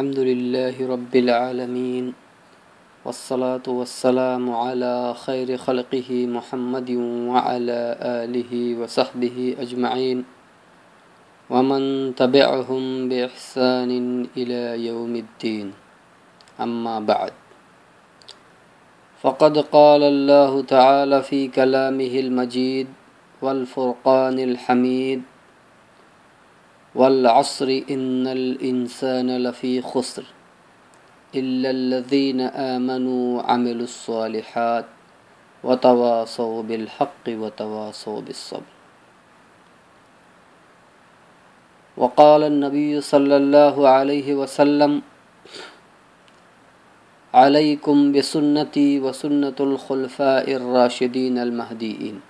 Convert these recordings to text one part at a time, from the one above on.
الحمد لله رب العالمين والصلاة والسلام على خير خلقه محمد وعلى آله وصحبه أجمعين. ومن تبعهم بإحسان إلى يوم الدين. أما بعد. فقد قال الله تعالى في كلامه المجيد والفرقان الحميد والعصر إن الإنسان لفي خسر إلا الذين آمنوا وعملوا الصالحات وتواصوا بالحق وتواصوا بالصبر. وقال النبي صلى الله عليه وسلم عليكم بسنتي وسنة الخلفاء الراشدين المهديين.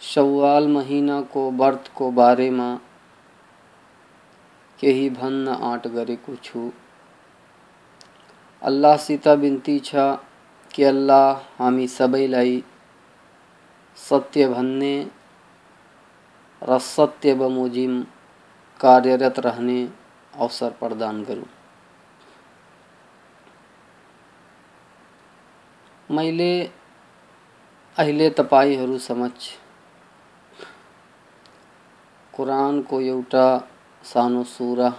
شوال مہینہ کو برت کو بارے ماں کے ہی بھن نہ آٹ گرے کچھ اللہ سیتا بنتی چھا کہ اللہ ہمی سبئی لائی ستیہن ستیہ و موزم کاریہ رہنے اوسر پردان کروں مہلے تفائی قرآن کو ایوٹا سانو سورہ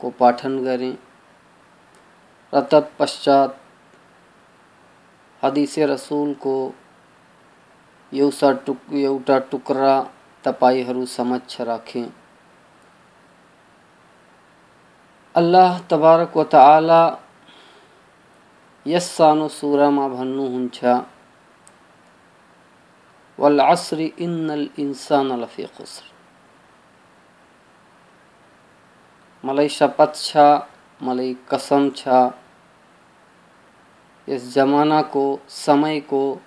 کو پاٹن کریں تشاتے رسول کو ٹکڑا تپش رکھیں اللہ تبارک و تلا یس سانو سورا منری مل شپت مل کسم اس جمنا کو سمع کو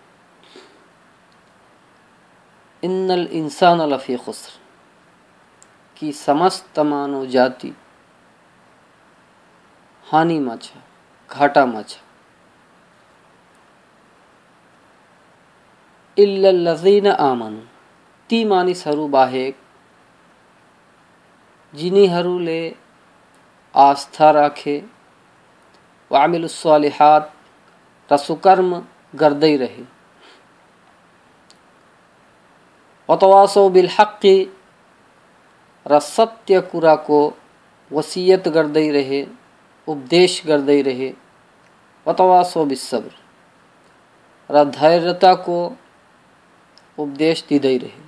ان الانسان لفی خسر، کی سمست مانو جاتی ہانی مچا گھاٹا مچا الزین آمن تی مانس سرو باہیک، جنی ہرو لے آستھا راکھے۔ وعمل الصالحات، رسو کرم گردئی رہے۔ وتواس و ر ستیہ کرا کو وصیت گردئی رہے، اپدیش گردئی رہے. وتواس بالصبر. را دھیرتا کو اپدیش دیدئی رہے.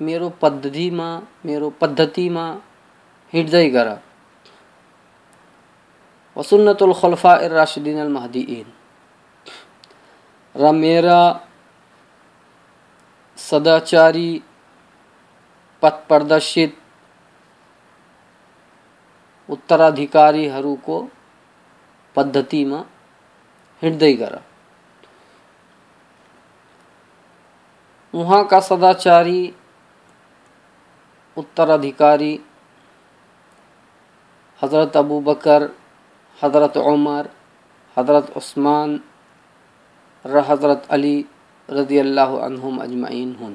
میرے پدتی میں میرے پدتی میں ہر وسل خلفا عراشین المحدی ریرا سداچاری پت پردرشت اترا کو پدتی میں ہر وہاں کا سداچاری اترادھیکاری حضرت ابو بکر، حضرت عمر، حضرت عثمان ر حضرت علی رضی اللہ عنہم اجمعین ہن۔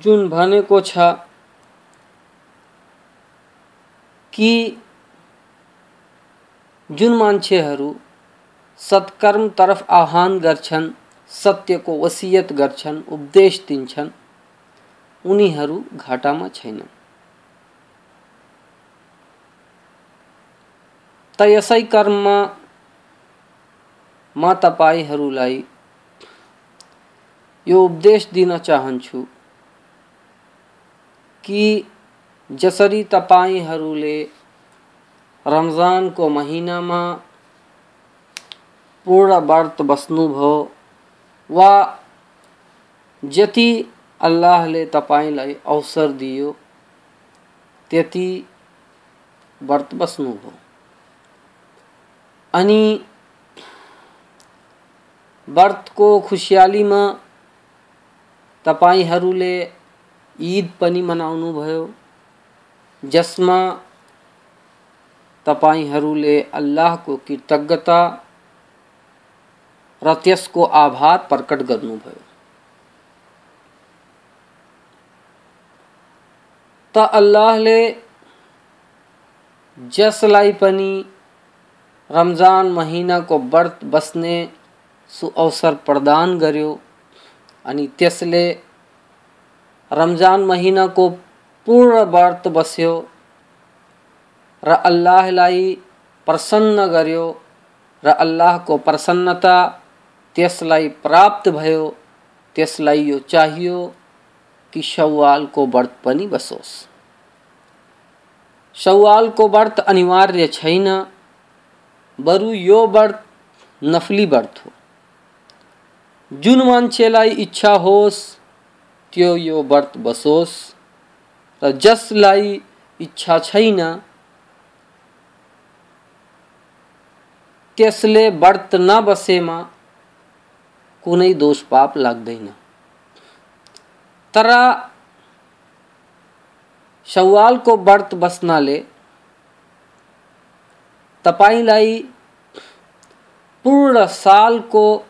جن بھانے کو چھا۔ جن مجھے ستکرم ترف آحن ستیہ کو وصیت گرد داٹا میں چین تصم میں مدد دن چاہن چی جسری تمہیں رمضان کو مہینہ میں پورا ورت بس وا جتی اللہ اوسر دیکھی ورت بس این ورت کو خوشیالی میں تھیدنی منا جس میں تفریح اللہ کو آبار پرکٹ تا اللہ لے جس لائی پنی رمضان مہینہ کورت بسنے سو اوسر پردان گریو، انی تیس لے رمضان مہینہ کو پوڑھ ورت بس رہ لائف پرسن گیو رہ کو پرسنتا پراپت بوسل یہ چاہیے کہ سووال کو وت نہیں بسوس۔ سووال کو ورت اینواریہ چھ بر یہ ورت نفلی ورت ہو۔ جن مجھے اچھا ہوس ورت بسوس۔ جس لا چھلے ورت نبس میں کون دوپ لگوال کو ورت بسنا تعلق پورا سال کو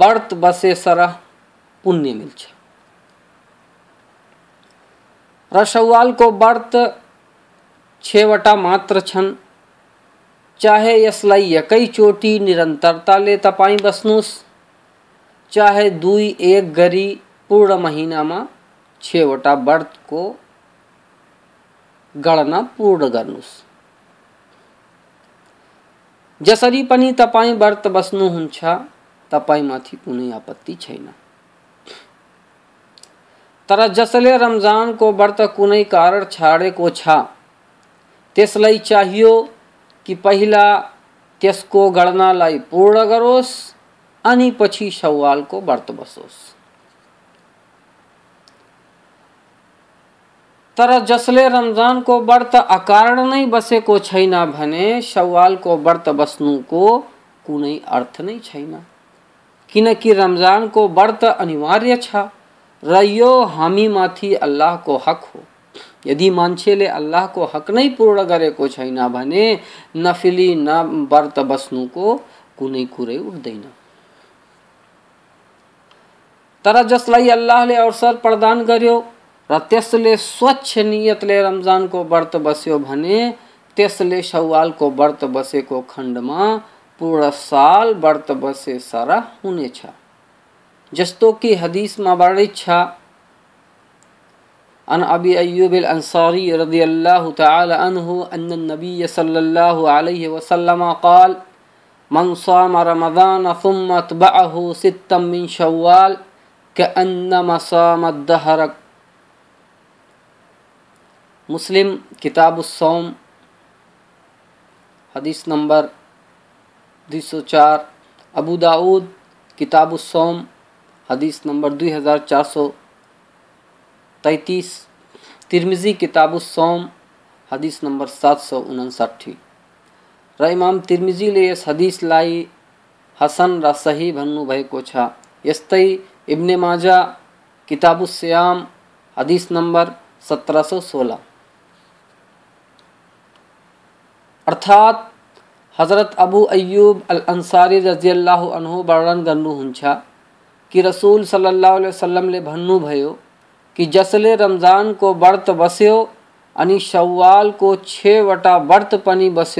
ورت بسر پہ ملتا ر سوال کوت چھوٹا ماہے اس لیے تسنس چاہے دئی ایک گری پور مہینہ میں چھوٹا ورت کو گڑنا پور کر جسری ترت بس تھی کون آپتی چاہ تر جس نے رمضان کو ورت کواڑی اس لائ چاہیے کہ پہلا اس کو گڑنا پورا کروس این پچھال کو وت بسوس۔ تر جس نے رمزان کو ورت اکار بس کوئی سوال کو وت بس کو ارتھ نہیں چاہیے رمضان کو وت اینواریہ رئیو ہمی ماتھی اللہ کو حق ہو۔ یدی مانچے لے اللہ کو پور گرے نفیلی کورے اٹھ دینا۔ تر جس لائن الاسر پردان کرو رمضان کو ورت بس لوال کو برت بسے کو کھنڈ ماں، پورا سال برت بسے سارا ہونے جستو کی حدیث مبارچہ عن ابی ایوب الانصاری رضی اللہ تعالی عنہ ان النبی صلی اللہ علیہ وسلم قال، من صام رمضان ثم اتبعه ستا من شوال كأنما صام الدهر مسلم، کتاب الصوم، حدیث نمبر 204 ابو داود، کتاب الصوم حدیث نمبر دو ہزار چار سو تینتیس ترمزی کتاب السوم حدیث نمبر سات سو انسٹھ۔ ر امام ترمزی لے اس حدیث لائی حسن را صحیح بھنو بھائی کو چھا۔ یس ابن ماجا کتاب السیام حدیث نمبر سترہ سو سولہ۔ اردات حضرت ابو ایوب الانصاری رضی اللہ عنہ انہوں گنو کر کہ رسول سلیہ سلم کی کہ جسل رمضان کو برت بسیو انی شوال کو چھوٹا ورتنی بس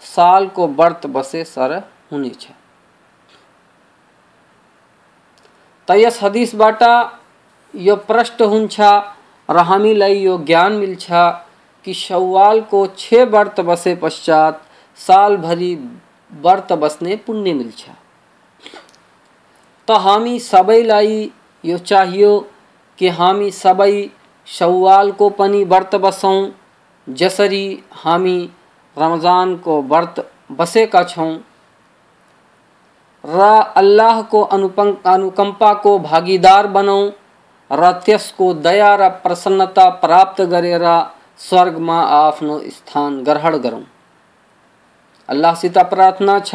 سال کو برت بسے سر ہونے تدیش چھا رحمی لئی یو گیان مل سوال کو چھ برت بسے پشچات، سال بھری برت بسنے پنی مل چھا۔ ہم سب یہ چاہیے کہ ہم سب سہوال کوت بسوں، جسری ہمضان کو ورت بس کا اللہ کو باغیدار بنا ریا رستا پراپت کرگ میں آپ اس پرتھنا چ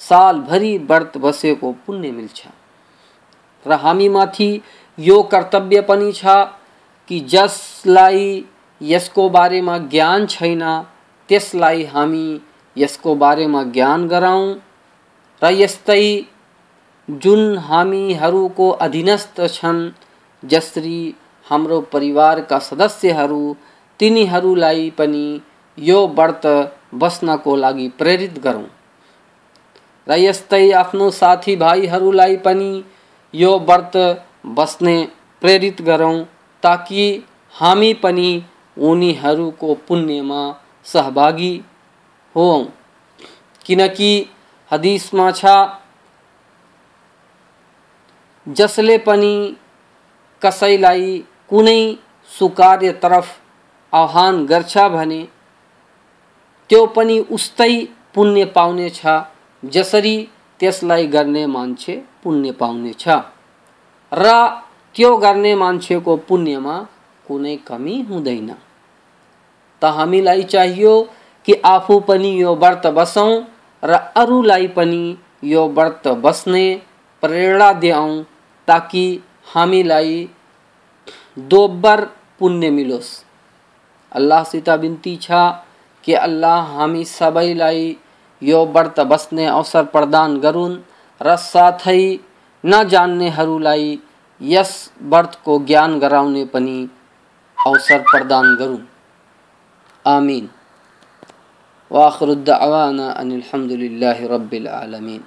سال بری ورت بسے پونے ملتا ریم یہ کرتویہ کی جس لائن اس کو بارے میں جان چاہیے ہم کو بارے میں جان گراؤں رامی کو ادیست جسری ہمارک کا سدسیہ تین یہ وت بس کو لگی پر یہ ساتھی وت بسنے پر پونے میں سہاگی ہودیسما جس سے کسلائی کون سو کاف آوان کرچ بنے است پویہ پاؤنے جسری اسے پونے پاؤنے روک پہ کون کمی ہو چاہیے کہ آپ بھی یہ ورت بسوں روائی وت بسنے پر دبر پونے میلوس اللہ سیت بنتی ہے کہ اللہ ہمی سبئی لائی یو برت بسنے اوسر پردان گرون رسا تھئی نہ جاننے ہرو لائی، یس برت کو گیان گراؤنے پنی اوسر پردان گرون۔ آمین۔ واخر الدعوانا ان الحمد للہ رب العالمین۔